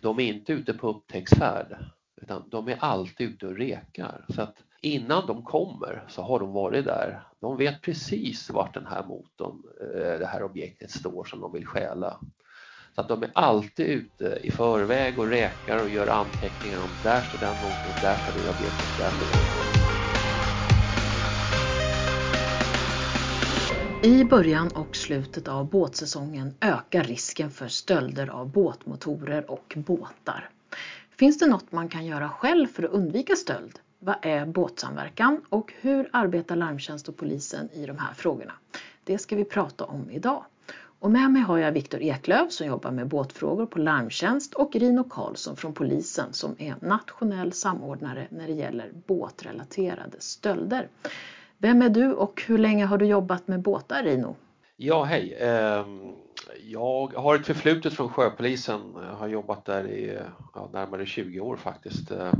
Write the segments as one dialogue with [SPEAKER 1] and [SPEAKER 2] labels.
[SPEAKER 1] de är inte ute på upptäcktsfärd utan de är alltid ute och rekar. Så att innan de kommer så har de varit där. De vet precis vart den här motorn, eh, det här objektet står som de vill stjäla. Så att de är alltid ute i förväg och räkar och gör anteckningar om där står den motorn, där står det objektet, där står det.
[SPEAKER 2] I början och slutet av båtsäsongen ökar risken för stölder av båtmotorer och båtar. Finns det något man kan göra själv för att undvika stöld? Vad är båtsamverkan och hur arbetar larmtjänst och polisen i de här frågorna? Det ska vi prata om idag. Och med mig har jag Viktor Eklöf som jobbar med båtfrågor på Larmtjänst och Rino Karlsson från polisen som är nationell samordnare när det gäller båtrelaterade stölder. Vem är du och hur länge har du jobbat med båtar Rino?
[SPEAKER 1] Ja, hej. Ehm, jag har ett förflutet från sjöpolisen. Jag har jobbat där i närmare 20 år faktiskt. Eh,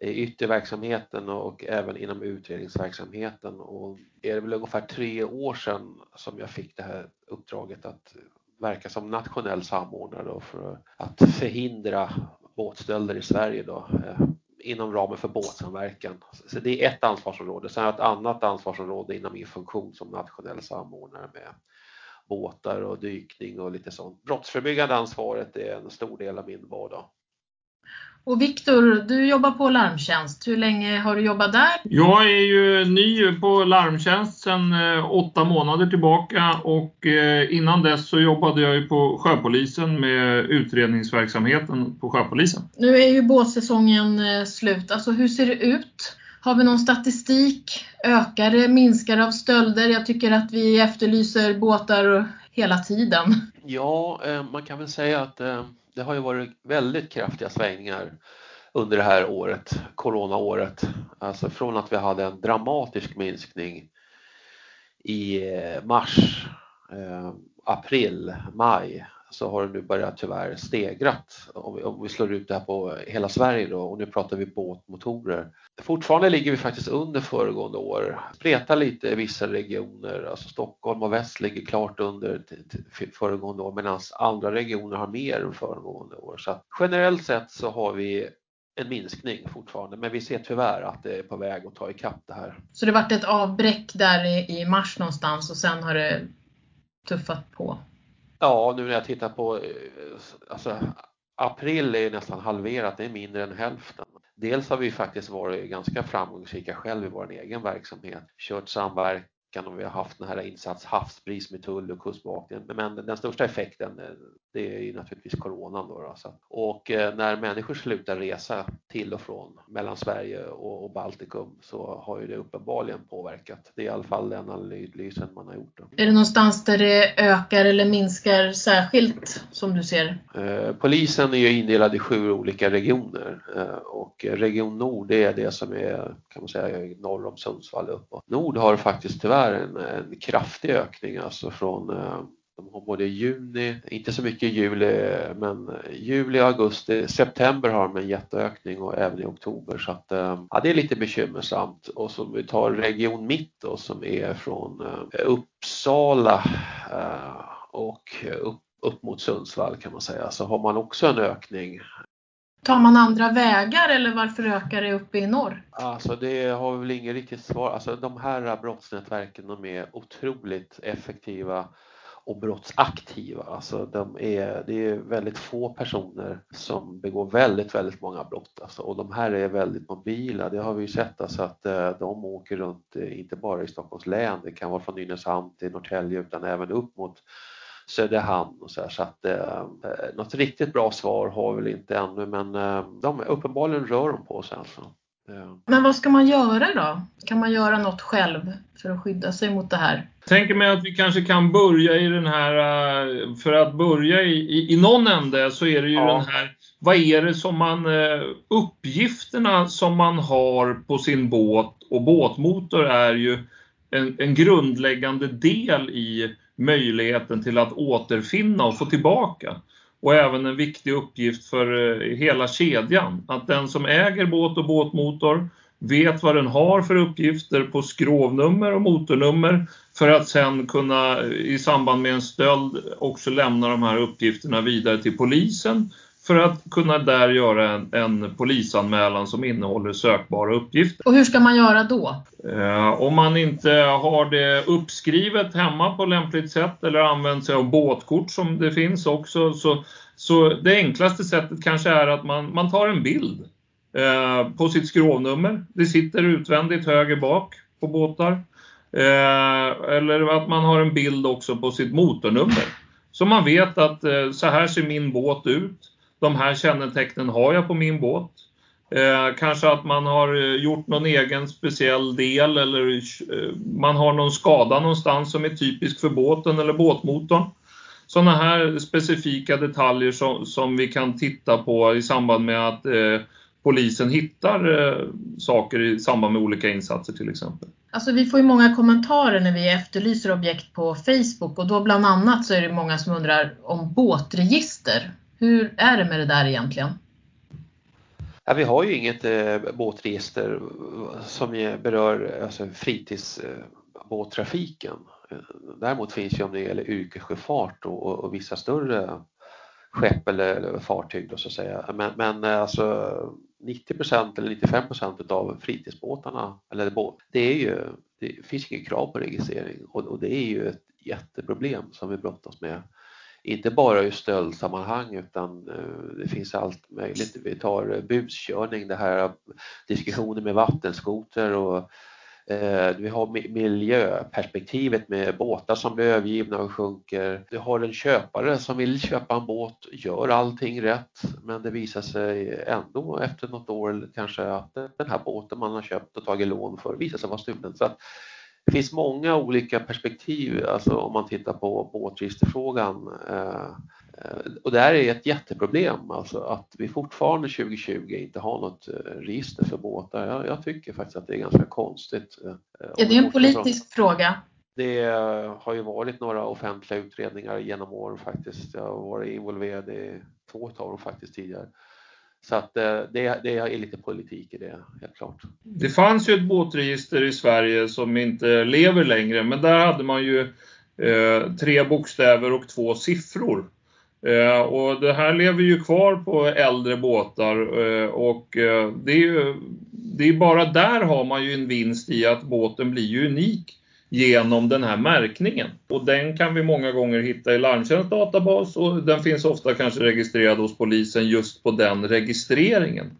[SPEAKER 1] I ytterverksamheten och även inom utredningsverksamheten. Och det är väl ungefär tre år sedan som jag fick det här uppdraget att verka som nationell samordnare för att förhindra båtstölder i Sverige. Då eh, inom ramen för båtsamverkan. Så det är ett ansvarsområde. Sen har jag ett annat ansvarsområde inom min funktion som nationell samordnare med båtar och dykning och lite sånt. Brottsförebyggande ansvaret är en stor del av min vardag.
[SPEAKER 2] Och Viktor, du jobbar på Larmtjänst. Hur länge har du jobbat där?
[SPEAKER 3] Jag är ju ny på Larmtjänst sedan eh, åtta månader tillbaka och eh, innan dess så jobbade jag ju på Sjöpolisen med utredningsverksamheten på Sjöpolisen.
[SPEAKER 2] Nu är ju båtsäsongen eh, slut. Alltså hur ser det ut? Har vi någon statistik? Ökar det? Minskar det av stölder? Jag tycker att vi efterlyser båtar hela tiden.
[SPEAKER 1] Ja, man kan väl säga att det har ju varit väldigt kraftiga svängningar under det här året, coronaåret. Alltså från att vi hade en dramatisk minskning i eh, mars, eh, april, maj så har det nu börjat tyvärr stegrat om vi, om vi slår ut det här på hela Sverige då och nu pratar vi båtmotorer. Fortfarande ligger vi faktiskt under föregående år, spretar lite i vissa regioner, alltså Stockholm och väst ligger klart under föregående år medan andra regioner har mer än föregående år. Så generellt sett så har vi en minskning fortfarande men vi ser tyvärr att det är på väg att ta ikapp det här.
[SPEAKER 2] Så det vart ett avbräck där i, i mars någonstans och sen har det tuffat på?
[SPEAKER 1] Ja, nu när jag tittar på, eh, alltså april är nästan halverat, det är mindre än hälften. Dels har vi faktiskt varit ganska framgångsrika själv i vår egen verksamhet, kört samverkan veckan och vi har haft den här insats havsbris med tull och kustbevakningen. Men den största effekten eh, det är ju naturligtvis coronan då. Alltså. Och eh, när människor slutar resa till och från mellan Sverige och Baltikum så har ju det uppenbarligen påverkat. Det är i alla fall den analysen man har gjort. Då.
[SPEAKER 2] Är det någonstans där det ökar eller minskar särskilt som du ser?
[SPEAKER 1] Eh, polisen är ju indelad i sju olika regioner och region Nord det är det som är kan man säga norr om Sundsvall uppåt. Nord har faktiskt tyvärr är en, en kraftig ökning alltså från eh, de har både juni, inte så mycket juli, men juli, augusti, september har de en jätteökning och även i oktober så att eh, ja, det är lite bekymmersamt. Och så vi tar Region Mitt då som är från eh, Uppsala och upp, upp mot Sundsvall kan man säga så har man också en ökning
[SPEAKER 2] Tar man andra vägar eller varför ökar det uppe i norr?
[SPEAKER 1] Alltså det har vi väl inget riktigt svar. Alltså de här brottsnätverken de är otroligt effektiva och brottsaktiva. Alltså de är, det är väldigt få personer som begår väldigt, väldigt många brott. Alltså, och de här är väldigt mobila. Det har vi ju sett alltså att eh, de åker runt, eh, inte bara i Stockholms län, det kan vara från Nynäshamn till Norrtälje utan även upp mot Söderhamn och så här, så att eh, något riktigt bra svar har vi väl inte ännu men eh, de, uppenbarligen rör de på sig alltså.
[SPEAKER 2] Men vad ska man göra då? Kan man göra något själv för att skydda sig mot det här?
[SPEAKER 3] Tänker mig att vi kanske kan börja i den här, eh, för att börja i, i, i någon ände så är det ju ja. den här, vad är det som man, eh, uppgifterna som man har på sin båt och båtmotor är ju en, en grundläggande del i möjligheten till att återfinna och få tillbaka. Och även en viktig uppgift för eh, hela kedjan. Att den som äger båt och båtmotor vet vad den har för uppgifter på skrovnummer och motornummer för att sen kunna eh, i samband med en stöld också lämna de här uppgifterna vidare till polisen för att kunna där göra en, en polisanmälan som innehåller sökbara uppgifter.
[SPEAKER 2] Och hur ska man göra då?
[SPEAKER 3] Eh, om man inte har det uppskrivet hemma på lämpligt sätt eller använder sig av båtkort som det finns också så, så det enklaste sättet kanske är att man, man tar en bild eh, på sitt skrovnummer. Det sitter utvändigt höger bak på båtar. Eh, eller att man har en bild också på sitt motornummer. Så man vet att eh, så här ser min båt ut. De här kännetecknen har jag på min båt. Eh, kanske att man har eh, gjort någon egen speciell del eller eh, man har någon skada någonstans som är typisk för båten eller båtmotorn. Sådana här specifika detaljer som, som, vi kan titta på i samband med att eh, polisen hittar eh, saker i samband med olika insatser till exempel.
[SPEAKER 2] Alltså vi får ju många kommentarer när vi efterlyser objekt på Facebook och då bland annat så är det många som undrar om båtregister. Hur är det med det där egentligen?
[SPEAKER 1] Ja, vi har ju inget eh, båtregister som berör alltså, fritidsbåttrafiken. Eh, eh, däremot finns ju om det gäller yrkessjöfart och, och, och vissa större skepp eller, eller fartyg då, så att säga. Men, men eh, alltså 90% eller 95% av fritidsbåtarna, eller båt, det är ju, det finns inget krav på registrering och, och det är ju ett jätteproblem som vi brottas med. Inte bara i stöldsammanhang utan eh, det finns allt möjligt. Vi tar eh, buskörning, det här eh, diskussioner med vattenskoter och vi har miljöperspektivet med båtar som blir övergivna och sjunker. Du har en köpare som vill köpa en båt, gör allting rätt men det visar sig ändå efter något år kanske att den här båten man har köpt och tagit lån för visar sig vara stulen. Så att det finns många olika perspektiv alltså om man tittar på båtregisterfrågan. Eh, och det här är ett jätteproblem, alltså att vi fortfarande 2020 inte har något eh, register för båtar. Jag, jag tycker faktiskt att det är ganska konstigt.
[SPEAKER 2] Eh, är det en politisk fråga?
[SPEAKER 1] Det har ju varit några offentliga utredningar genom åren faktiskt. Jag har varit involverad i två av dem faktiskt tidigare. Så att eh, det, det, är lite politik i det, helt klart.
[SPEAKER 3] Det fanns ju ett båtregister i Sverige som inte lever längre, men där hade man ju eh, tre bokstäver och två siffror. Eh, och det här lever ju kvar på äldre båtar eh, och eh, det är ju det är bara där har man ju en vinst i att båten blir ju unik genom den här märkningen. Och den kan vi många gånger hitta i Larmtjänsts databas och den finns ofta kanske registrerad hos polisen just på den registreringen.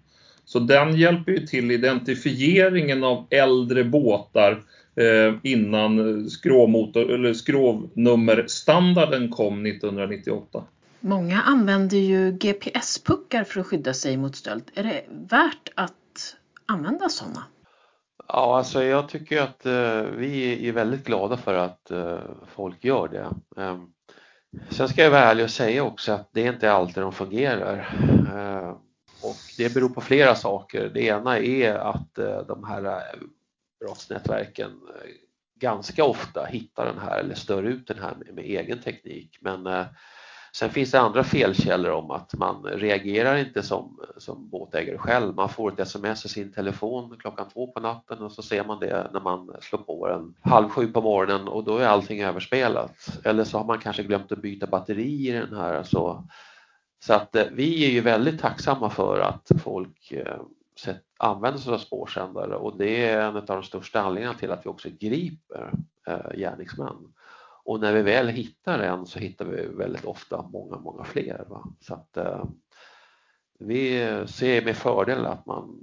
[SPEAKER 3] Så den hjälper ju till identifieringen av äldre båtar eh, innan skrovmotor, eller skrovnummerstandarden kom 1998.
[SPEAKER 2] Många använder ju GPS-puckar för att skydda sig mot stöld. Är det värt att använda sådana?
[SPEAKER 1] Ja, alltså jag tycker att eh, vi är väldigt glada för att eh, folk gör det. Eh, sen ska jag vara ärlig och säga också att det är inte alltid de fungerar. Ehm, och det beror på flera saker. Det ena är att eh, de här eh, brottsnätverken eh, ganska ofta hittar den här eller stör ut den här med, med egen teknik. Men eh, Sen finns det andra felkällor om att man reagerar inte som, som båtägare själv. Man får ett sms i sin telefon klockan två på natten och så ser man det när man slår på den halv sju på morgonen och då är allting överspelat. Eller så har man kanske glömt att byta batteri i den här. Så, så att eh, vi är ju väldigt tacksamma för att folk eh, sett, använder sig av spårsändare och det är en av de största anledningarna till att vi också griper eh, gärningsmän. Och när vi väl hittar en så hittar vi väldigt ofta många, många fler. Va? Så att, eh, vi ser med fördel att man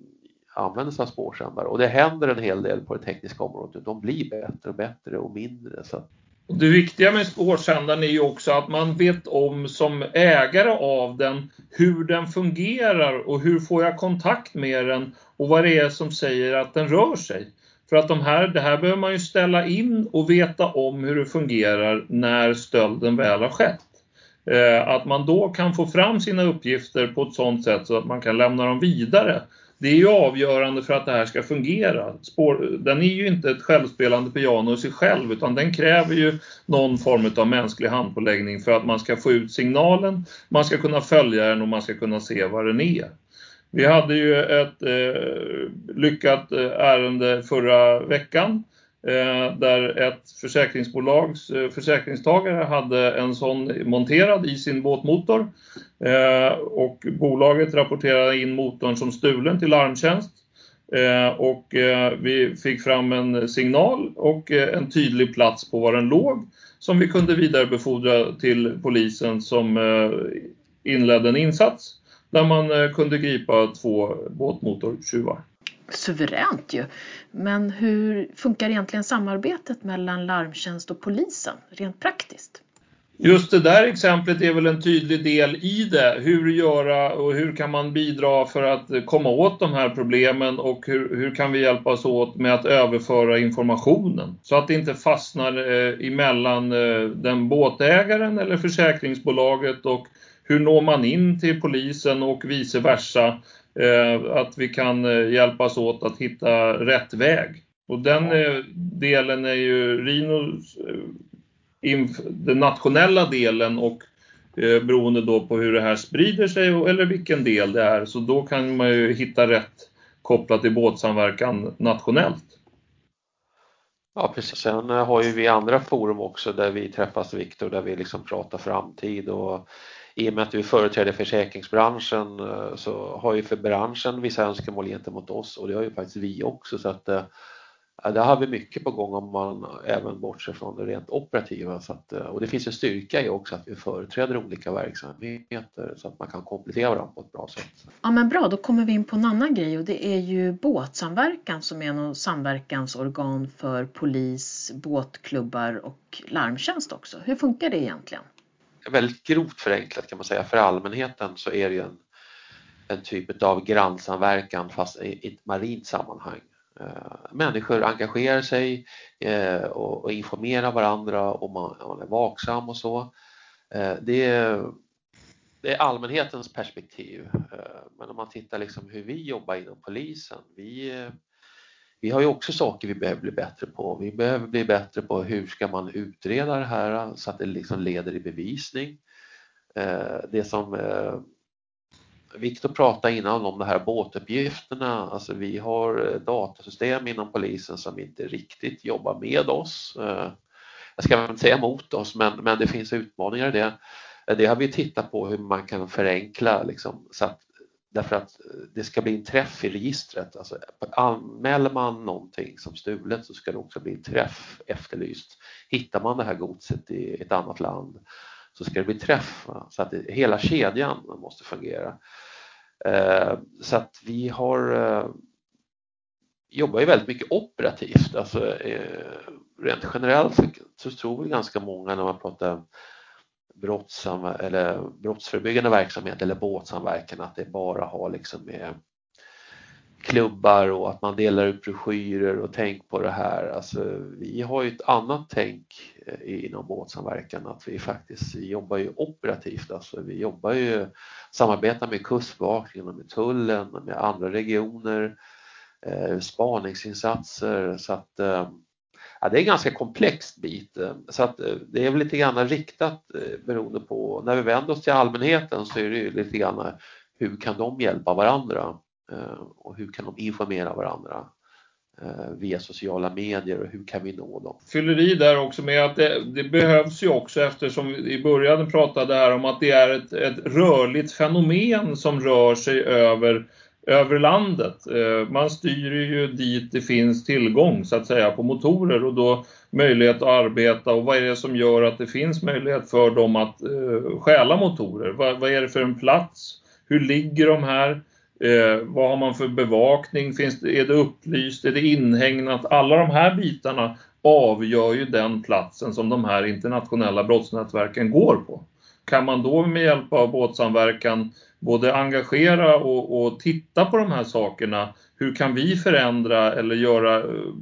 [SPEAKER 1] använder sig av spårsändare och det händer en hel del på det tekniska området. De blir bättre och bättre och mindre. Så.
[SPEAKER 3] Det viktiga med spårsändaren är ju också att man vet om som ägare av den hur den fungerar och hur får jag kontakt med den och vad det är som säger att den rör sig. För att de här, det här behöver man ju ställa in och veta om hur det fungerar när stölden väl har skett. Eh, att man då kan få fram sina uppgifter på ett sådant sätt så att man kan lämna dem vidare. Det är ju avgörande för att det här ska fungera. Spår, den är ju inte ett självspelande piano i sig själv utan den kräver ju någon form av mänsklig handpåläggning för att man ska få ut signalen, man ska kunna följa den och man ska kunna se vad den är. Vi hade ju ett eh, lyckat eh, ärende förra veckan eh, där ett försäkringsbolags eh, försäkringstagare hade en sån monterad i sin båtmotor eh, och bolaget rapporterade in motorn som stulen till larmtjänst eh, och vi fick fram en signal och en tydlig plats på var den låg som vi kunde vidarebefordra till polisen som inledde en insats där man kunde gripa två båtmotortjuvar.
[SPEAKER 2] Suveränt ju. Men hur funkar egentligen samarbetet mellan larmtjänst och polisen rent praktiskt?
[SPEAKER 3] Just det där exemplet är väl en tydlig del i det. Hur göra och hur kan man bidra för att komma åt de här problemen och hur, hur kan vi hjälpas åt med att överföra informationen så att det inte fastnar eh, emellan eh, den båtägaren eller försäkringsbolaget och hur når man in till polisen och vice versa Eh, att vi kan eh, hjälpas åt att hitta rätt väg. Och den eh, delen är ju Rinos, den nationella delen och beroende då på hur det här sprider sig eller vilken del det är. Så då kan man ju hitta rätt kopplat till båtsamverkan nationellt.
[SPEAKER 1] Ja precis, sen har ju vi andra forum också där vi träffas Viktor, där vi liksom pratar framtid och i och med att vi företräder försäkringsbranschen eh, så har ju för branschen vissa önskemål gentemot oss och det har ju faktiskt vi också så att eh, där har vi mycket på gång om man även bortser från det rent operativa. Så att, eh, och det finns en styrka i också att vi företräder olika verksamheter så att man kan komplettera varandra på ett bra sätt.
[SPEAKER 2] Ja men bra, då kommer vi in på en annan grej och det är ju båtsamverkan som är något samverkansorgan för polis, båtklubbar och larmtjänst också. Hur funkar det egentligen?
[SPEAKER 1] Väldigt grovt förenklat kan man säga, för allmänheten så är det ju en, en typ av grannsamverkan fast i, ett marint sammanhang. Eh, människor engagerar sig eh, och, informerar varandra och man, är vaksam och så. Eh, det, är, det är allmänhetens perspektiv. Men om man tittar liksom hur vi jobbar inom polisen, vi vi har ju också saker vi behöver bli bättre på. Vi behöver bli bättre på hur ska man utreda det här så att det liksom leder i bevisning. Eh, det som eh, Viktor pratade innan om de här båtuppgifterna, alltså vi har eh, datasystem inom polisen som inte riktigt jobbar med oss. Jag ska inte säga mot oss, men, men det finns utmaningar i det. Det har vi tittat på hur man kan förenkla liksom, så att Därför att eh, det ska bli en träff i registret. Alltså, anmäler man någonting som stulet så ska det också bli en träff efterlyst. Hittar man det här godset i ett annat land så ska det bli träff. Så att det, hela kedjan måste fungera. Eh, så att vi har eh, jobbar ju väldigt mycket operativt. Alltså, eh, rent generellt så, så tror vi ganska många när man pratar eller brottsförebyggande verksamhet eller båtsamverkan att det bara har liksom med klubbar och att man delar ut broschyrer och tänk på det här. Alltså, vi har ju ett annat tänk eh, inom båtsamverkan att vi faktiskt jobbar ju operativt. Alltså, vi jobbar ju, samarbetar med Kustbevakningen med Tullen, med andra regioner, eh, spaningsinsatser så att eh, Ja, det är en ganska komplex bit eh, så att eh, det är väl lite grann riktat eh, beroende på, när vi vänder oss till allmänheten så är det ju lite grann hur kan de hjälpa varandra och hur kan de informera varandra via sociala medier och hur kan vi nå dem?
[SPEAKER 3] Fyller i där också med att det, det, behövs ju också eftersom vi i början pratade här om att det är ett, ett rörligt fenomen som rör sig över över landet. Eh, man styr ju dit det finns tillgång så att säga på motorer och då möjlighet att arbeta och vad är det som gör att det finns möjlighet för dem att eh, stjäla motorer? Vad, vad är det för en plats? Hur ligger de här? Eh, vad har man för bevakning? Finns det, är det upplyst? Är det inhägnat? Alla de här bitarna avgör ju den platsen som de här internationella brottsnätverken går på. Kan man då med hjälp av båtsamverkan både engagera och, och, titta på de här sakerna. Hur kan vi förändra eller göra eh,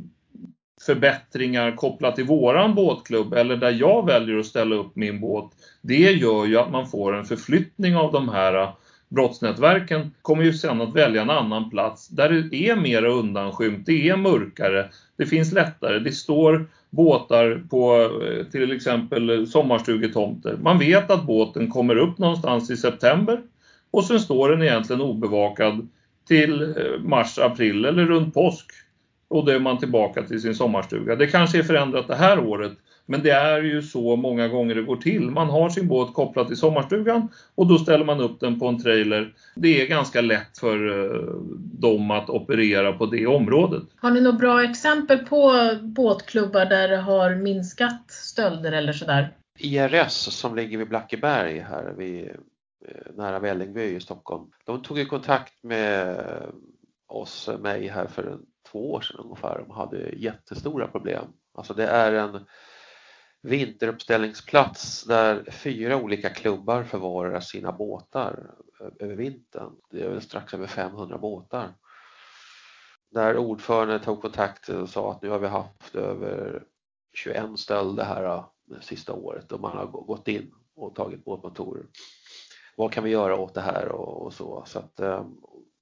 [SPEAKER 3] förbättringar kopplat till våran båtklubb eller där jag väljer att ställa upp min båt. Det gör ju att man får en förflyttning av de här eh, brottsnätverken kommer ju sen att välja en annan plats där det är mer undanskymt, det är mörkare, det finns lättare, det står båtar på eh, till exempel sommarstugetomter. Man vet att båten kommer upp någonstans i september och sen står den egentligen obevakad till eh, mars, april eller runt påsk. och då är man tillbaka till sin sommarstuga. Det kanske är förändrat det här året men det är ju så många gånger det går till. Man har sin båt kopplad till sommarstugan och då ställer man upp den på en trailer. Det är ganska lätt för eh, dem att operera på det området.
[SPEAKER 2] Har ni några bra exempel på båtklubbar där det har minskat stölder eller sådär?
[SPEAKER 1] IRS som ligger vid Blackeberg här vid, Eh, nära Vällingby i Stockholm. De tog ju kontakt med eh, oss, eh, mig här för två år sedan ungefär. De hade jättestora problem. Alltså det är en vinteruppställningsplats där fyra olika klubbar förvarar sina båtar över vintern. Det är väl strax över 500 båtar. Där ordförande tog kontakt och sa att nu har vi haft över 21 stölder här det sista året och man har gått in och tagit båtmotorer. Vad kan vi göra åt det här och, och så. så att, eh,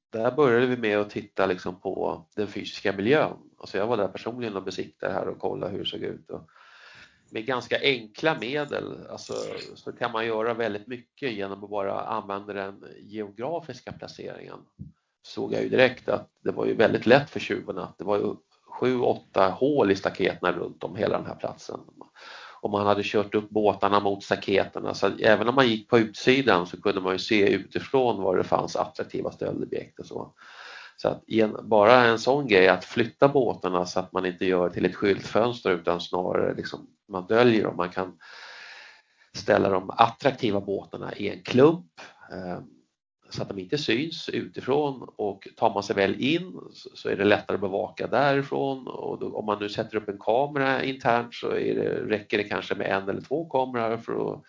[SPEAKER 1] där började vi med att titta liksom på den fysiska miljön. Alltså jag var där personligen och besiktade här och kollade hur det såg ut. Och med ganska enkla medel alltså, så kan man göra väldigt mycket genom att bara använda den geografiska placeringen. Såg jag ju direkt att det var ju väldigt lätt för tjuvarna. Det var ju sju, åtta hål i staketen runt om hela den här platsen. Och man hade kört upp båtarna mot staketen. Så även om man gick på utsidan så kunde man ju se utifrån var det fanns attraktiva stöldobjekt och så. Så att bara en sån grej att flytta båtarna så att man inte gör till ett skyltfönster utan snarare liksom man döljer dem. Man kan ställa de attraktiva båtarna i en klump eh, så att de inte syns utifrån och tar man sig väl in så är det lättare att bevaka därifrån och då, om man nu sätter upp en kamera internt så det, räcker det kanske med en eller två kameror för att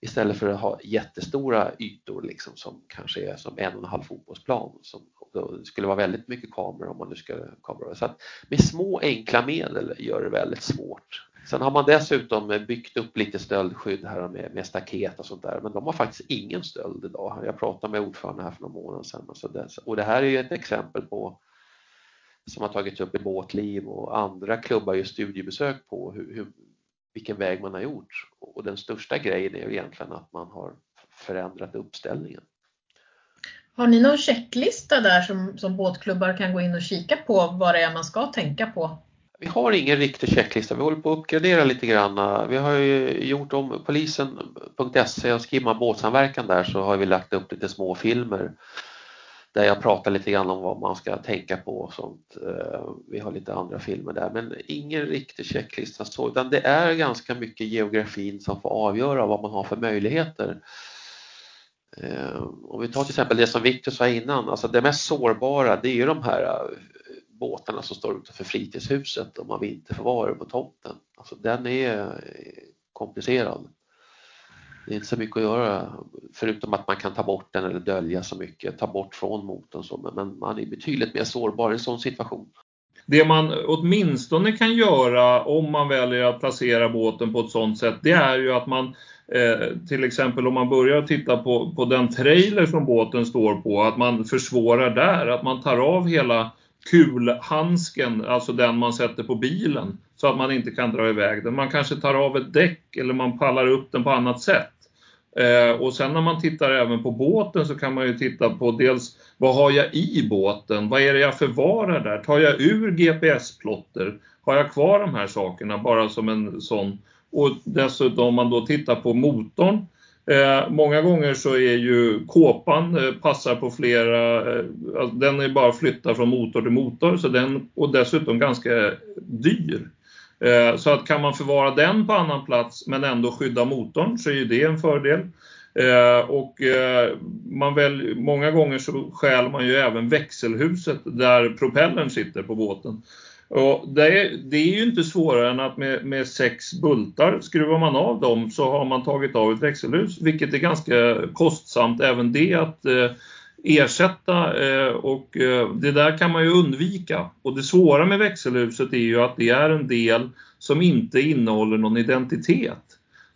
[SPEAKER 1] istället för att ha jättestora ytor liksom som kanske är som en och en halv fotbollsplan. Som, det skulle vara väldigt mycket kameror om man nu ska kamera. Så att med små enkla medel gör det väldigt svårt. Sen har man dessutom byggt upp lite stöldskydd här med, med staket och sånt där, men de har faktiskt ingen stöld idag. Jag pratade med ordförande här för några månader sedan. Alltså det, och det här är ju ett exempel på som har tagits upp i Båtliv och andra klubbar gör studiebesök på hur, hur, vilken väg man har gjort. Och den största grejen är ju egentligen att man har förändrat uppställningen.
[SPEAKER 2] Har ni någon checklista där som, som båtklubbar kan gå in och kika på vad det är man ska tänka på?
[SPEAKER 1] Vi har ingen riktig checklista, vi håller på att uppgradera lite grann. Vi har ju gjort om polisen.se och skriver man båtsamverkan där så har vi lagt upp lite små filmer där jag pratar lite grann om vad man ska tänka på och sånt. Eh, vi har lite andra filmer där men ingen riktig checklista så utan det är ganska mycket geografin som får avgöra vad man har för möjligheter. Eh, om vi tar till exempel det som Victor sa innan, alltså det mest sårbara det är ju de här båtarna som står utanför fritidshuset om man vinterförvarar på tomten. Alltså den är eh, komplicerad. Det är inte så mycket att göra förutom att man kan ta bort den eller dölja så mycket, ta bort från motorn så, men man är betydligt mer sårbar i en sån situation.
[SPEAKER 3] Det man åtminstone kan göra om man väljer att placera båten på ett sådant sätt, det är ju att man eh, till exempel om man börjar titta på, på den trailer som båten står på, att man försvårar där, att man tar av hela kulhandsken, alltså den man sätter på bilen, så att man inte kan dra iväg den. Man kanske tar av ett däck eller man pallar upp den på annat sätt. Eh, och sen när man tittar även på båten så kan man ju titta på dels vad har jag i båten? Vad är det jag förvarar där? Tar jag ur GPS-plotter? Har jag kvar de här sakerna bara som en sån? Och dessutom om man då tittar på motorn. Eh, många gånger så är ju kåpan eh, passar på flera, eh, alltså den är bara flyttad från motor till motor så den, och dessutom ganska dyr. Eh, så att kan man förvara den på annan plats men ändå skydda motorn så är ju det en fördel. Eh, och eh, man väl, många gånger så stjäl man ju även växelhuset där propellern sitter på båten. Och det, är, det är ju inte svårare än att med, med, sex bultar, skruvar man av dem så har man tagit av ett växelhus, vilket är ganska kostsamt även det att eh, ersätta eh, och eh, det där kan man ju undvika. Och det svåra med växelhuset är ju att det är en del som inte innehåller någon identitet.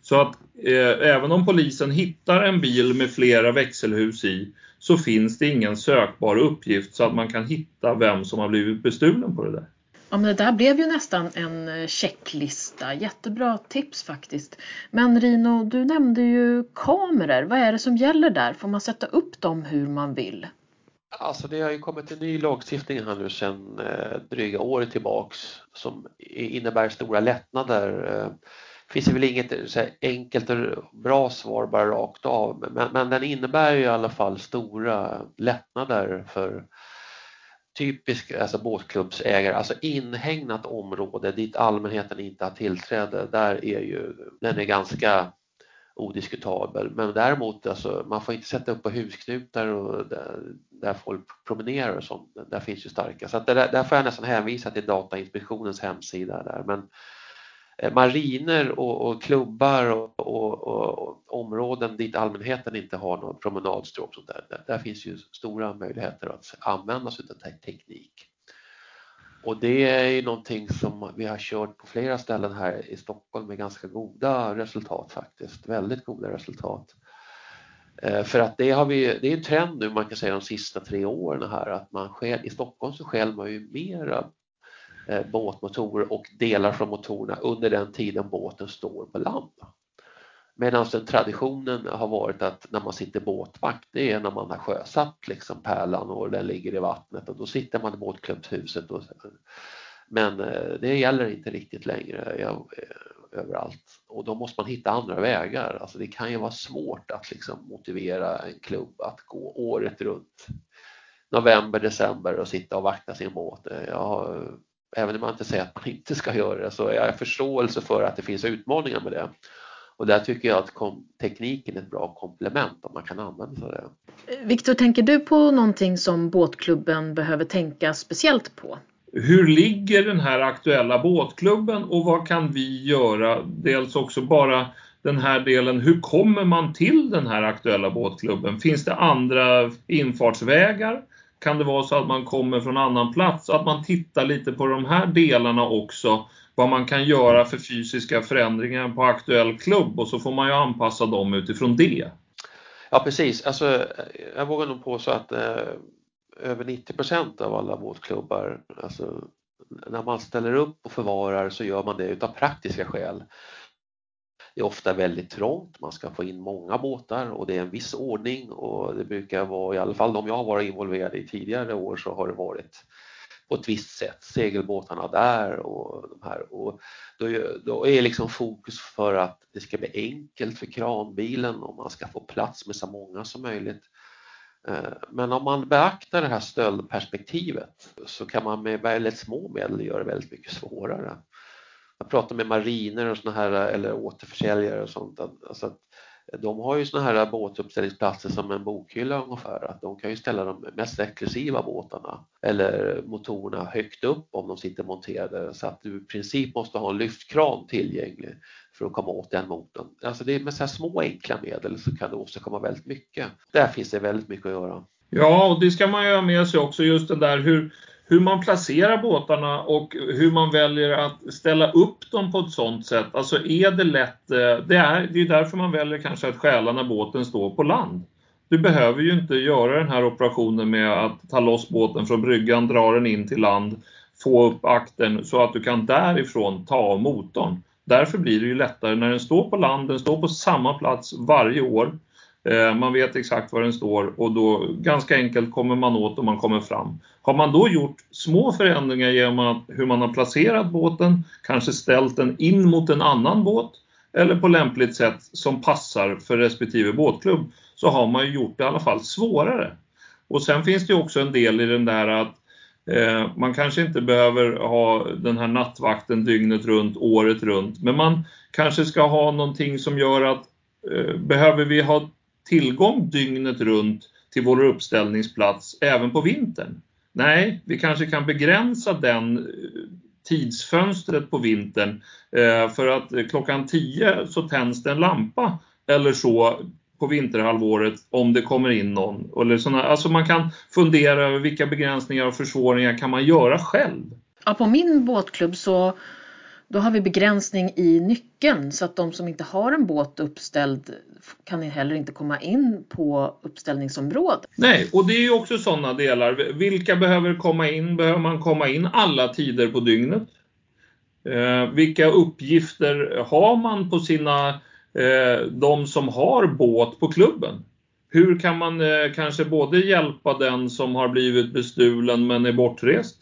[SPEAKER 3] Så att eh, även om polisen hittar en bil med flera växelhus i så finns det ingen sökbar uppgift så att man kan hitta vem som har blivit bestulen på det där.
[SPEAKER 2] Ja, men det där blev ju nästan en eh, checklista. Jättebra tips faktiskt. Men Rino, du nämnde ju kameror. Vad är det som gäller där? Får man sätta upp dem hur man vill?
[SPEAKER 1] Alltså det har ju kommit en ny lagstiftning här nu sedan eh, dryga året tillbaks som innebär stora lättnader. Eh, det finns väl inget eh, så enkelt och bra svar bara rakt av men, men den innebär ju i alla fall stora lättnader för typisk alltså båtklubbsägare, alltså inhägnat område dit allmänheten inte har tillträde, där är ju, den är ganska odiskutabel. Men däremot, alltså, man får inte sätta upp på husknutar och där, där folk promenerar och sånt. Där finns ju starka. Så att där, där får jag nästan hänvisa till Datainspektionens hemsida där. Men Eh, mariner och, och klubbar och, och, och, områden dit allmänheten inte har någon promenadstråk, sånt där, där, där finns ju stora möjligheter att använda sig av teknik. Och det är ju någonting som vi har kört på flera ställen här i Stockholm med ganska goda resultat faktiskt, väldigt goda resultat. Eh, för att det, har vi, det är en trend nu man kan säga de sista tre åren här att man själv, i Stockholm så skäl man ju mera Eh, båtmotorer och delar från motorerna under den tiden båten står på land. Medan den traditionen har varit att när man sitter båtvakt, det är när man har sjösatt liksom pärlan och den ligger i vattnet och då sitter man i båtklubbshuset. Och, men eh, det gäller inte riktigt längre eh, överallt och då måste man hitta andra vägar. Alltså det kan ju vara svårt att liksom motivera en klubb att gå året runt november, december och sitta och vakta sin båt. Jag, även om man inte säger att man inte ska göra det så är jag förståelse för att det finns utmaningar med det. Och där tycker jag att tekniken är ett bra komplement om man kan använda sig av det.
[SPEAKER 2] Viktor, tänker du på någonting som båtklubben behöver tänka speciellt på?
[SPEAKER 3] Hur ligger den här aktuella båtklubben och vad kan vi göra? Dels också bara den här delen, hur kommer man till den här aktuella båtklubben? Finns det andra infartsvägar? Kan det vara så att man kommer från annan plats? Att man tittar lite på de här delarna också vad man kan göra för fysiska förändringar på aktuell klubb och så får man ju anpassa dem utifrån det.
[SPEAKER 1] Ja precis, alltså, jag vågar nog påstå att eh, över 90% av alla båtklubbar, alltså, när man ställer upp och förvarar så gör man det utav praktiska skäl. Det är ofta väldigt trångt, man ska få in många båtar och det är en viss ordning och det brukar vara, i alla fall de jag har varit involverad i tidigare år så har det varit på ett visst sätt, segelbåtarna där och de här. Och då, då är liksom fokus för att det ska bli enkelt för kranbilen och man ska få plats med så många som möjligt. Eh, men om man beaktar det här stöldperspektivet så kan man med väldigt små medel göra det väldigt mycket svårare. Jag pratar med mariner och såna här eller återförsäljare och sånt. Alltså att de har ju såna här båtuppställningsplatser som en bokhylla ungefär. Att de kan ju ställa de mest exklusiva båtarna eller motorerna högt upp om de sitter monterade så att du i princip måste ha en lyftkran tillgänglig för att komma åt den motorn. Alltså det är med så här små enkla medel så kan du åstadkomma väldigt mycket. Där finns det väldigt mycket att göra.
[SPEAKER 3] Ja, och det ska man ju ha med sig också just det där hur hur man placerar båtarna och hur man väljer att ställa upp dem på ett sådant sätt. Alltså är det lätt, eh, det är, det är därför man väljer kanske att stjäla när båten står på land. Du behöver ju inte göra den här operationen med att ta loss båten från bryggan, dra den in till land, få upp akten så att du kan därifrån ta av motorn. Därför blir det ju lättare när den står på land, den står på samma plats varje år. Eh, man vet exakt var den står och då ganska enkelt kommer man åt och man kommer fram. Har man då gjort små förändringar genom hur man har placerat båten, kanske ställt den in mot en annan båt eller på lämpligt sätt som passar för respektive båtklubb så har man ju gjort det i alla fall svårare. Och sen finns det också en del i den där att eh, man kanske inte behöver ha den här nattvakten dygnet runt, året runt, men man kanske ska ha någonting som gör att eh, behöver vi ha tillgång dygnet runt till vår uppställningsplats även på vintern? Nej, vi kanske kan begränsa den eh, tidsfönstret på vintern eh, för att eh, klockan 10 så tänds det en lampa eller så på vinterhalvåret om det kommer in någon. Eller såna, alltså man kan fundera över vilka begränsningar och försvåringar kan man göra själv.
[SPEAKER 2] Ja, på min båtklubb så då har vi begränsning i nyckeln så att de som inte har en båt uppställd kan heller inte komma in på uppställningsområdet.
[SPEAKER 3] Nej, och det är ju också sådana delar. Vilka behöver komma in? Behöver man komma in alla tider på dygnet? Eh, vilka uppgifter har man på sina, eh, de som har båt på klubben? hur kan man eh, kanske både hjälpa den som har blivit bestulen men är bortrest?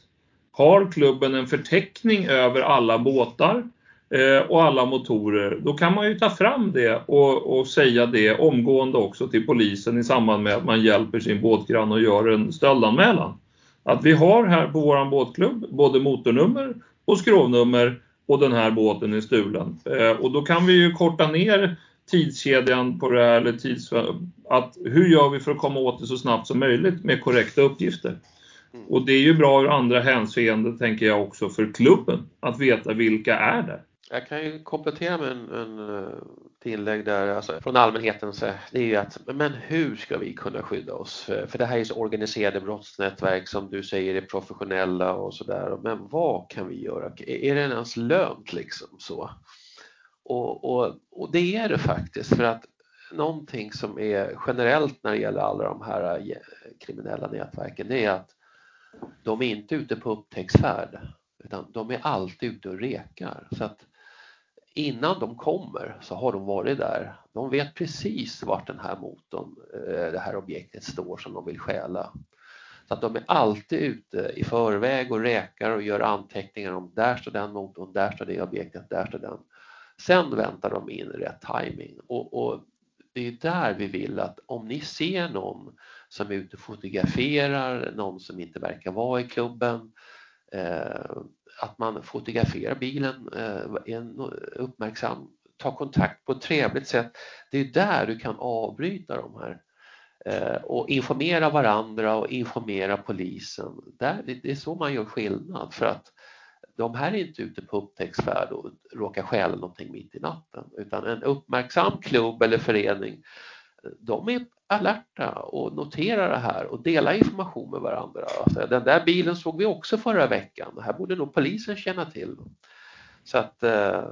[SPEAKER 3] Har klubben en förteckning över alla båtar eh, och alla motorer, då kan man ju ta fram det och, och, säga det omgående också till polisen i samband med att man hjälper sin båtgrann och gör en stöldanmälan. Att vi har här på våran båtklubb både motornummer och skrovnummer och den här båten är stulen. Eh, och då kan vi ju korta ner tidskedjan på det här, eller tids, att hur gör vi för att komma åt det så snabbt som möjligt med korrekta uppgifter? Mm. Och det är ju bra ur andra hänseenden, tänker jag också, för klubben att veta vilka är det.
[SPEAKER 1] Jag kan ju komplettera med en, en eh, inlägg där, alltså, från allmänheten, så det är ju att men hur ska vi kunna skydda oss? För, för det här är så organiserade brottsnätverk som du säger är professionella och sådär. Men vad kan vi göra? Är det ens lönt liksom så? Och, och, och det är det faktiskt för att någonting som är generellt när det gäller alla de här eh, kriminella nätverken det är att de är inte ute på upptäcktsfärd utan de är alltid ute och rekar. Så att innan de kommer så har de varit där. De vet precis vart den här motorn, eh, det här objektet står som de vill stjäla. Så att de är alltid ute i förväg och räkar och gör anteckningar om där står den motorn, där står det objektet, där står den. Sen väntar de in rätt timing och, och det är där vi vill att om ni ser någon som är ute och fotograferar, någon som inte verkar vara i klubben, eh, att man fotograferar bilen, eh, är uppmärksam, tar kontakt på ett trevligt sätt. Det är där du kan avbryta de här eh, och informera varandra och informera polisen. Där, det är så man gör skillnad för att de här är inte ute på upptäcktsfärd och råkar stjäla någonting mitt i natten utan en uppmärksam klubb eller förening de är alerta och noterar det här och delar information med varandra. Alltså, den där bilen såg vi också förra veckan, det här borde nog polisen känna till. Så att, eh,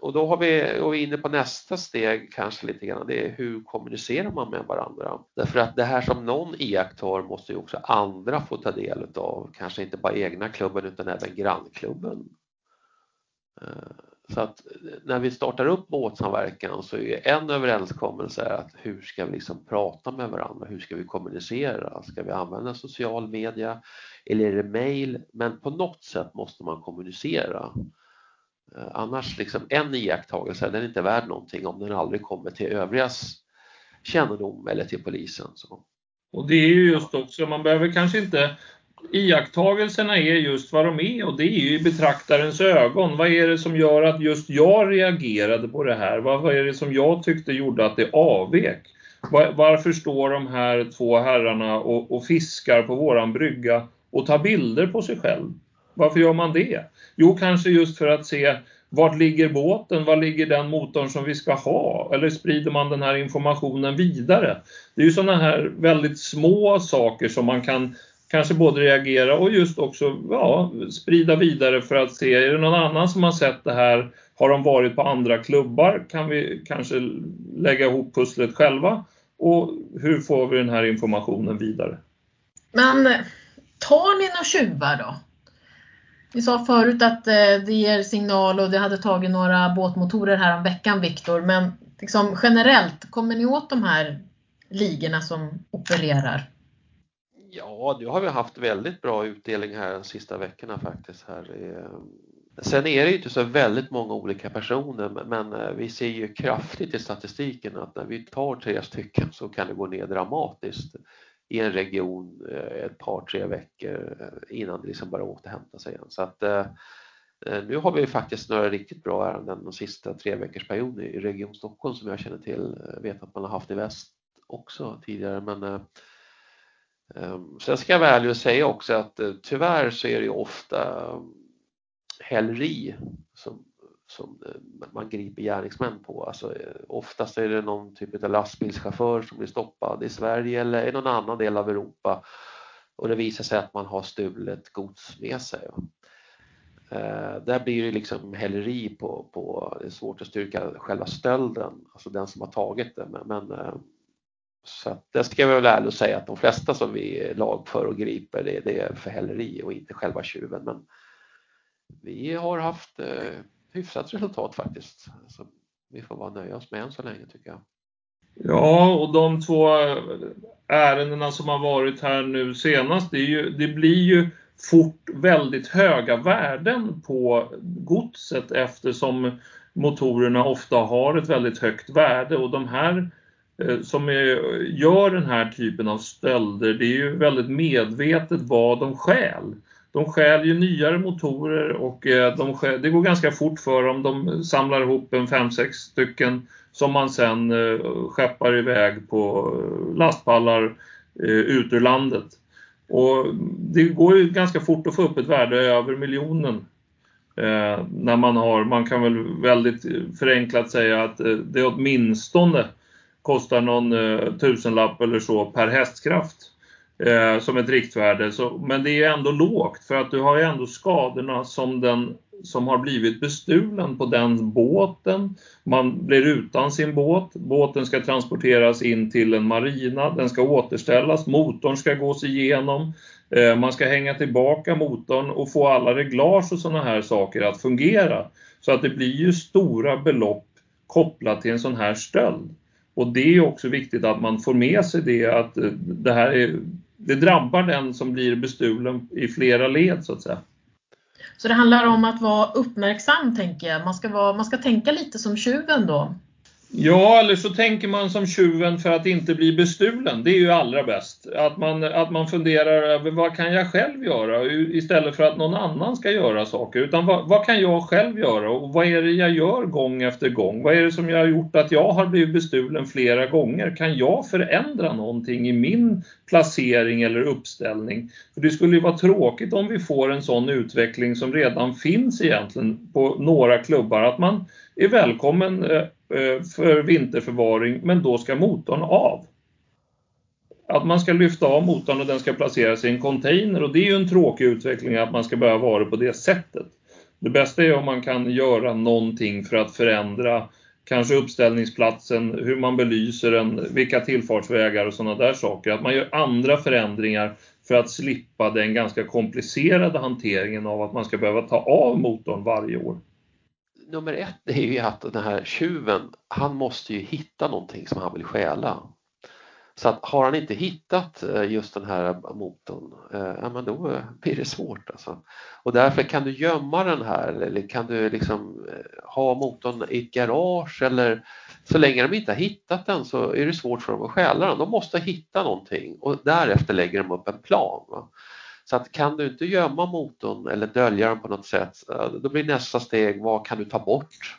[SPEAKER 1] och då har vi, och vi inne på nästa steg kanske lite grann, det är hur kommunicerar man med varandra? Därför att det här som någon iakttar måste ju också andra få ta del av, kanske inte bara egna klubben utan även grannklubben. Eh, så att eh, när vi startar upp båtsamverkan så är en överenskommelse att hur ska vi liksom prata med varandra, hur ska vi kommunicera? Ska vi använda social media eller är det mail? Men på något sätt måste man kommunicera. Eh, annars liksom en iakttagelse, den är inte värd någonting om den aldrig kommer till övrigas kännedom eller till polisen. Så.
[SPEAKER 3] Och det är ju just också, man behöver kanske inte iakttagelserna är just vad de är och det är ju i betraktarens ögon. Vad är det som gör att just jag reagerade på det här? Vad är det som jag tyckte gjorde att det avvek? Varför står de här två herrarna och, och fiskar på våran brygga och tar bilder på sig själv? Varför gör man det? Jo, kanske just för att se vart ligger båten? Var ligger den motorn som vi ska ha? Eller sprider man den här informationen vidare? Det är ju sådana här väldigt små saker som man kan kanske både reagera och just också ja, sprida vidare för att se, är det någon annan som har sett det här? Har de varit på andra klubbar? Kan vi kanske lägga ihop pusslet själva? Och hur får vi den här informationen vidare?
[SPEAKER 2] Men eh, tar ni några tjuvar då? Vi sa förut att eh, det ger signal och det hade tagit några båtmotorer här om veckan Viktor, men liksom generellt, kommer ni åt de här ligorna som opererar?
[SPEAKER 1] Ja, nu har vi haft väldigt bra utdelning här de sista veckorna faktiskt. Här. Eh, sen är det ju inte så väldigt många olika personer men eh, vi ser ju kraftigt i statistiken att när vi tar tre stycken så kan det gå ner dramatiskt i en region eh, ett par, tre veckor innan det liksom börjar återhämta sig igen. Så att, nu har vi faktiskt några riktigt bra ärenden de sista tre veckors perioden i Region Stockholm som jag känner till. Vet att man har haft i väst också tidigare men Ehm, sen ska jag vara ärlig och säga också att eh, tyvärr så är det ofta ehm, häleri som, som eh, man griper gärningsmän på. Alltså, eh, oftast är det någon typ av lastbilschaufför som blir stoppad i Sverige eller i någon annan del av Europa och det visar sig att man har stulet gods med sig. där blir det liksom häleri på, på, det är svårt att styrka själva stölden, alltså den som har tagit det. Men, men så att det ska jag väl ärligt säga att de flesta som vi lagför och griper det, det är för häleri och inte själva tjuven. Men vi har haft eh, hyfsat resultat faktiskt. Så vi får bara nöja oss med än så länge tycker jag.
[SPEAKER 3] Ja, och de två eh, ärendena som har varit här nu senast, det, ju, det blir ju fort väldigt höga värden på godset eftersom motorerna ofta har ett väldigt högt värde och de här eh, Eh, som är, gör den här typen av stölder, det är ju väldigt medvetet vad de stjäl. De stjäl ju nyare motorer och eh, de stjäl, det går ganska fort för dem. De samlar ihop en 5-6 stycken som man sen eh, skeppar iväg på lastpallar ut ur landet. Och det går ju ganska fort att få upp ett värde över miljonen. När man har, man kan väl väldigt förenklat säga att det det åtminstone kostar någon eh, tusenlapp eller så per hästkraft eh, som ett riktvärde. Så, men det är ändå lågt för att du har ju ändå skadorna som den som har blivit bestulen på den båten. Man blir utan sin båt. Båten ska transporteras in till en marina. Den ska återställas. Motorn ska gås igenom. Eh, man ska hänga tillbaka motorn och få alla reglage och sådana här saker att fungera. Så att det blir ju stora belopp kopplat till en sån här stöld. Och det är också viktigt att man får med sig det att eh, det här är, det drabbar den som blir bestulen i flera led så att säga.
[SPEAKER 2] Så det handlar om att vara uppmärksam tänker jag. Man ska, vara, man ska tänka lite som tjuven då.
[SPEAKER 3] Ja, eller så tänker man som tjuven för att inte bli bestulen. Det är ju allra bäst. Att man, att man funderar över vad kan jag själv göra istället för att någon annan ska göra saker. Utan vad, vad, kan jag själv göra och vad är det jag gör gång efter gång? Vad är det som jag har gjort att jag har blivit bestulen flera gånger? Kan jag förändra någonting i min placering eller uppställning? För det skulle ju vara tråkigt om vi får en sån utveckling som redan finns egentligen på några klubbar. Att man är välkommen eh, Eh, för vinterförvaring, men då ska motorn av. Att man ska lyfta av motorn och den ska placeras i en container och det är ju en tråkig utveckling att man ska behöva vara på det sättet. Det bästa är om man kan göra någonting för att förändra kanske uppställningsplatsen, hur man belyser den, vilka tillfartsvägar och sådana där saker. Att man gör andra förändringar för att slippa den ganska komplicerade hanteringen av att man ska behöva ta av motorn varje år
[SPEAKER 1] nummer ett är ju att den här tjuven, han måste ju hitta någonting som han vill stjäla. Så att har han inte hittat eh, just den här motorn, eh, ja men då eh, blir det svårt alltså. Och därför kan du gömma den här eller kan du liksom ha motorn i ett garage eller så länge de inte har hittat den så är det svårt för dem att stjäla den. De måste hitta någonting och därefter lägger de upp en plan. Va? Så att kan du inte gömma motorn eller dölja den på något sätt, eh, då blir nästa steg, vad kan du ta bort?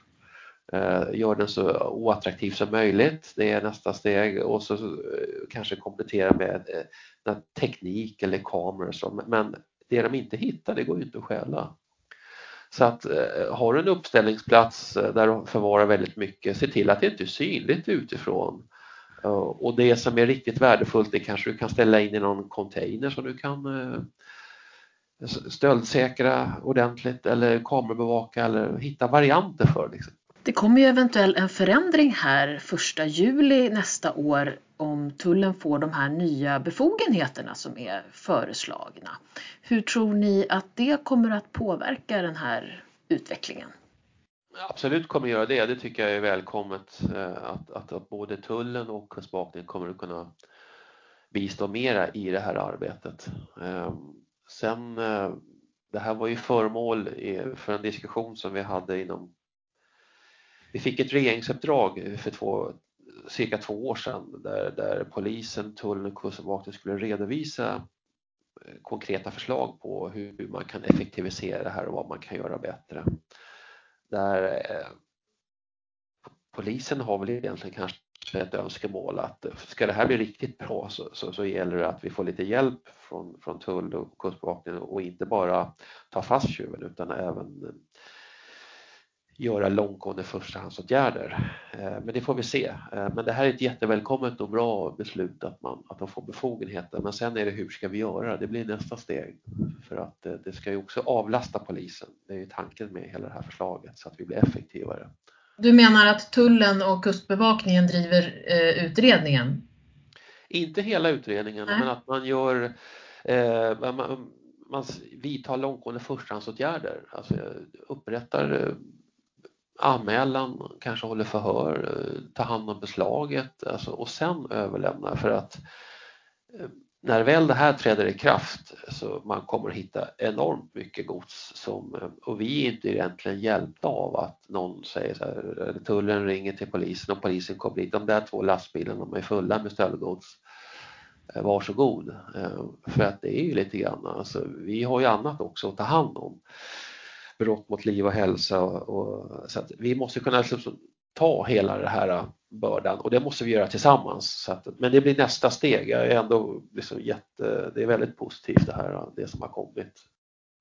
[SPEAKER 1] Eh, gör den så oattraktiv som möjligt, det är nästa steg och så eh, kanske komplettera med teknik eller kameror. Men det de inte hittar, det går ju inte att stjäla. Så att har du en uppställningsplats där du förvarar väldigt mycket, se till att det inte är synligt utifrån. Eh, och det som är riktigt värdefullt det kanske du kan ställa in i någon container som du kan eh, stöldsäkra ordentligt eller kamerabevaka eller hitta varianter för. Liksom.
[SPEAKER 2] Det kommer ju eventuellt en förändring här första juli nästa år om tullen får de här nya befogenheterna som är föreslagna. Hur tror ni att det kommer att påverka den här utvecklingen?
[SPEAKER 1] Absolut kommer göra det. Det tycker jag är välkommet eh, att, att, att både tullen och kustbevakningen kommer att kunna bistå mera i det här arbetet. Ehm, sen, eh, det här var ju föremål för en diskussion som vi hade inom... Vi fick ett regeringsuppdrag för två, cirka två år sedan där, där polisen, tullen och kustbevakningen skulle redovisa eh, konkreta förslag på hur man kan effektivisera det här och vad man kan göra bättre. Där eh, polisen har väl egentligen kanske ett önskemål att eh, ska det här bli riktigt bra så, så, så gäller det att vi får lite hjälp från, från tull och kustbevakningen och inte bara ta fast tjuven utan även eh, göra långtgående förstahandsåtgärder. Men det får vi se. Men det här är ett jättevälkommet och bra beslut att, man, att de får befogenheter. Men sen är det hur ska vi göra? Det blir nästa steg. För att det ska ju också avlasta polisen. Det är ju tanken med hela det här förslaget så att vi blir effektivare.
[SPEAKER 2] Du menar att tullen och kustbevakningen driver eh, utredningen?
[SPEAKER 1] Inte hela utredningen, Nej. men att man gör eh, man, man vidtar långtgående förstahandsåtgärder, alltså upprättar anmälan, kanske håller förhör, tar hand om beslaget alltså, och sen överlämnar för att när väl det här träder i kraft så man kommer att hitta enormt mycket gods som, eh, och vi är inte egentligen hjälpta av att någon säger så här, tullen ringer till polisen och polisen kommer dit, de där två lastbilarna de är fulla med stöldgods, eh, varsågod. Eh, för att det är ju lite grann, alltså, vi har ju annat också att ta hand om. Brott mot liv och hälsa och, och så att vi måste kunna liksom ta hela det här bördan och det måste vi göra tillsammans. Så att, men det blir nästa steg. Jag är ändå liksom jätte, det är väldigt positivt det här, det som har kommit.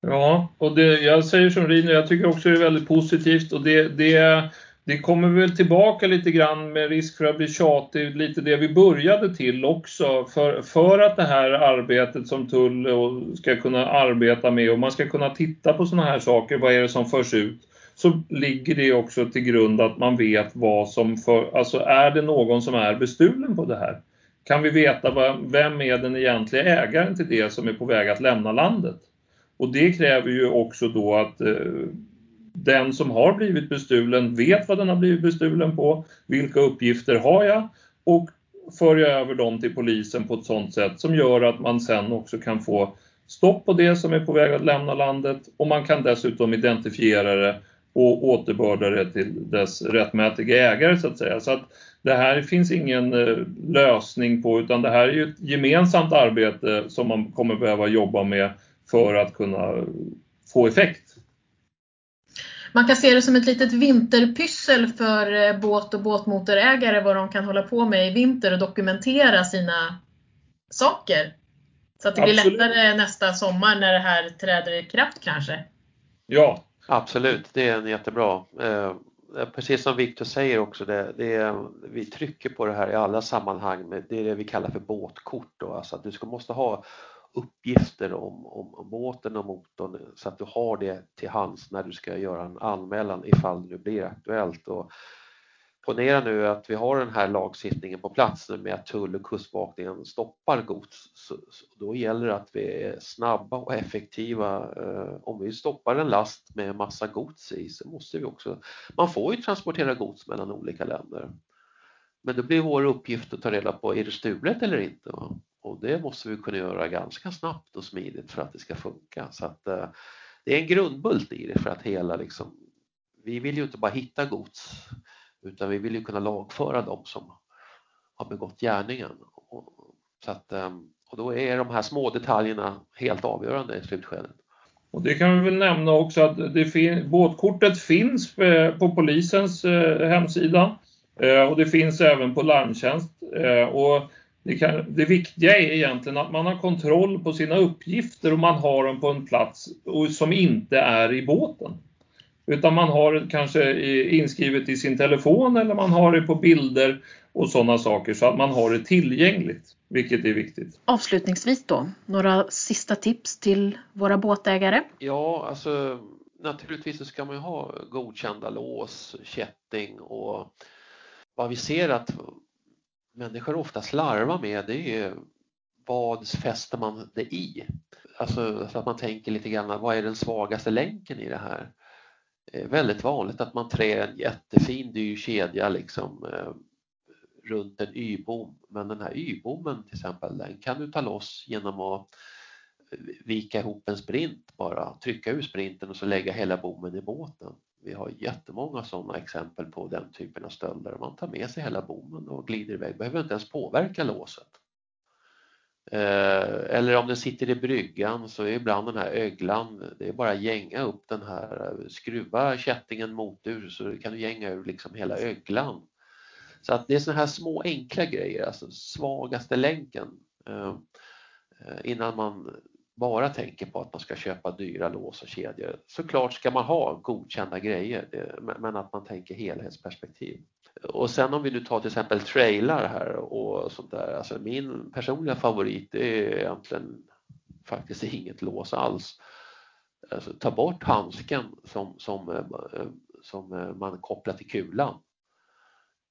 [SPEAKER 3] Ja, och det, jag säger som Rino, jag tycker också det är väldigt positivt och det, det, det kommer väl tillbaka lite grann med risk för att bli tjatig, lite det vi började till också. För, för att det här arbetet som tull ska kunna arbeta med och man ska kunna titta på sådana här saker, vad är det som förs ut? Så ligger det också till grund att man vet vad som för, alltså är det någon som är bestulen på det här? Kan vi veta vad, vem är den egentliga ägaren till det som är på väg att lämna landet? Och det kräver ju också då att eh, den som har blivit bestulen vet vad den har blivit bestulen på, vilka uppgifter har jag och för jag över dem till polisen på ett sådant sätt som gör att man sen också kan få stopp på det som är på väg att lämna landet och man kan dessutom identifiera det och återbörda det till dess rättmätiga ägare så att säga. Så att det här finns ingen eh, lösning på utan det här är ju ett gemensamt arbete som man kommer behöva jobba med för att kunna få effekt.
[SPEAKER 2] Man kan se det som ett litet vinterpyssel för eh, båt och båtmotorägare vad de kan hålla på med i vinter och dokumentera sina saker. Så att det blir Absolut. lättare nästa sommar när det här träder i kraft kanske.
[SPEAKER 3] Ja,
[SPEAKER 1] Absolut, det är en jättebra. Eh, precis som Viktor säger också, det, det vi trycker på det här i alla sammanhang, det är det vi kallar för båtkort. Då, alltså att du ska, måste ha uppgifter om, om, om båten och motorn så att du har det till hands när du ska göra en anmälan ifall det blir aktuellt. Och Ponera nu att vi har den här lagstiftningen på plats med att tull och kustbevakningen stoppar gods. Så, då gäller det att vi är snabba och effektiva. Eh, om vi stoppar en last med massa gods i så måste vi också, man får ju transportera gods mellan olika länder. Men då blir vår uppgift att ta reda på, är det stulet eller inte? Och det måste vi kunna göra ganska snabbt och smidigt för att det ska funka. Så att, eh, det är en grundbult i det för att hela liksom, vi vill ju inte bara hitta gods utan vi vill ju kunna lagföra dem som har begått gärningen. Så att, ehm, och då är de här små detaljerna helt avgörande i slutskedet.
[SPEAKER 3] Och det kan vi väl nämna också att det fin båtkortet finns eh, på polisens eh, hemsida eh, och det finns även på larmtjänst. Och det, kan, det, viktiga är egentligen att man har kontroll på sina uppgifter och man har dem på en plats som inte är i båten. Utan man har det kanske inskrivet i sin telefon eller man har det på bilder och sådana saker så att man har det tillgängligt, vilket är viktigt.
[SPEAKER 2] Avslutningsvis då, några sista tips till våra båtägare?
[SPEAKER 1] Ja, alltså naturligtvis så ska man ju ha godkända lås, kätting och vad vi ser att människor ofta slarvar med det är vad fäster man det i? Alltså så att man tänker lite grann, vad är den svagaste länken i det här? Eh, väldigt vanligt att man trär en jättefin dyr kedja liksom eh, runt en y-bom. Men den här y-bommen till exempel, den kan du ta loss genom att eh, vika ihop en sprint bara, trycka ur sprinten och så lägga hela bommen i båten. Vi har jättemånga sådana exempel på den typen av stölder. Man tar med sig hela bommen och glider iväg, behöver inte ens påverka låset. Eh, eller om den sitter i bryggan så är ibland den här öglan, det är bara gänga upp den här, skruva kättingen motur så kan du gänga ur liksom hela öglan. Så att det är sådana här små enkla grejer, alltså svagaste länken eh, innan man bara tänker på att man ska köpa dyra lås och kedjor. Såklart ska man ha godkända grejer men att man tänker helhetsperspektiv. Och sen om vi nu tar till exempel trailar här och sånt där, alltså min personliga favorit är egentligen faktiskt inget lås alls. Alltså, ta bort handsken som, som, eh, som eh, man kopplar till kulan.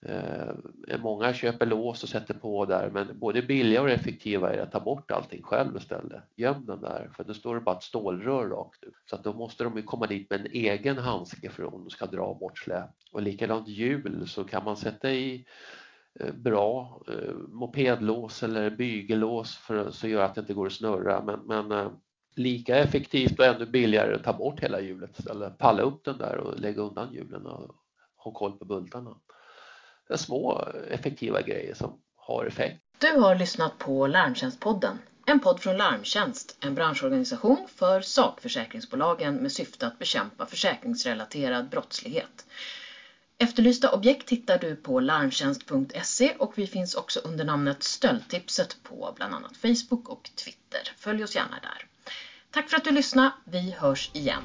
[SPEAKER 1] Eh, många köper lås och sätter på där men både billigare och effektivare är att ta bort allting själv istället. Göm den där för då står det bara ett stålrör rakt ut. Så att då måste de ju komma dit med en egen handske för om de ska dra bort släp. Och likadant hjul så kan man sätta i eh, bra eh, mopedlås eller bygellås för så gör att det inte går att snurra men, men eh, lika effektivt och ännu billigare att ta bort hela hjulet istället. Palla upp den där och lägga undan hjulen och ha koll på bultarna små effektiva grejer som har effekt.
[SPEAKER 2] Du har lyssnat på Larmtjänstpodden, en podd från Larmtjänst, en branschorganisation för sakförsäkringsbolagen med syfte att bekämpa försäkringsrelaterad brottslighet. Efterlysta objekt hittar du på larmtjänst.se och vi finns också under namnet Stöldtipset på bland annat Facebook och Twitter. Följ oss gärna där. Tack för att du lyssnade. Vi hörs igen.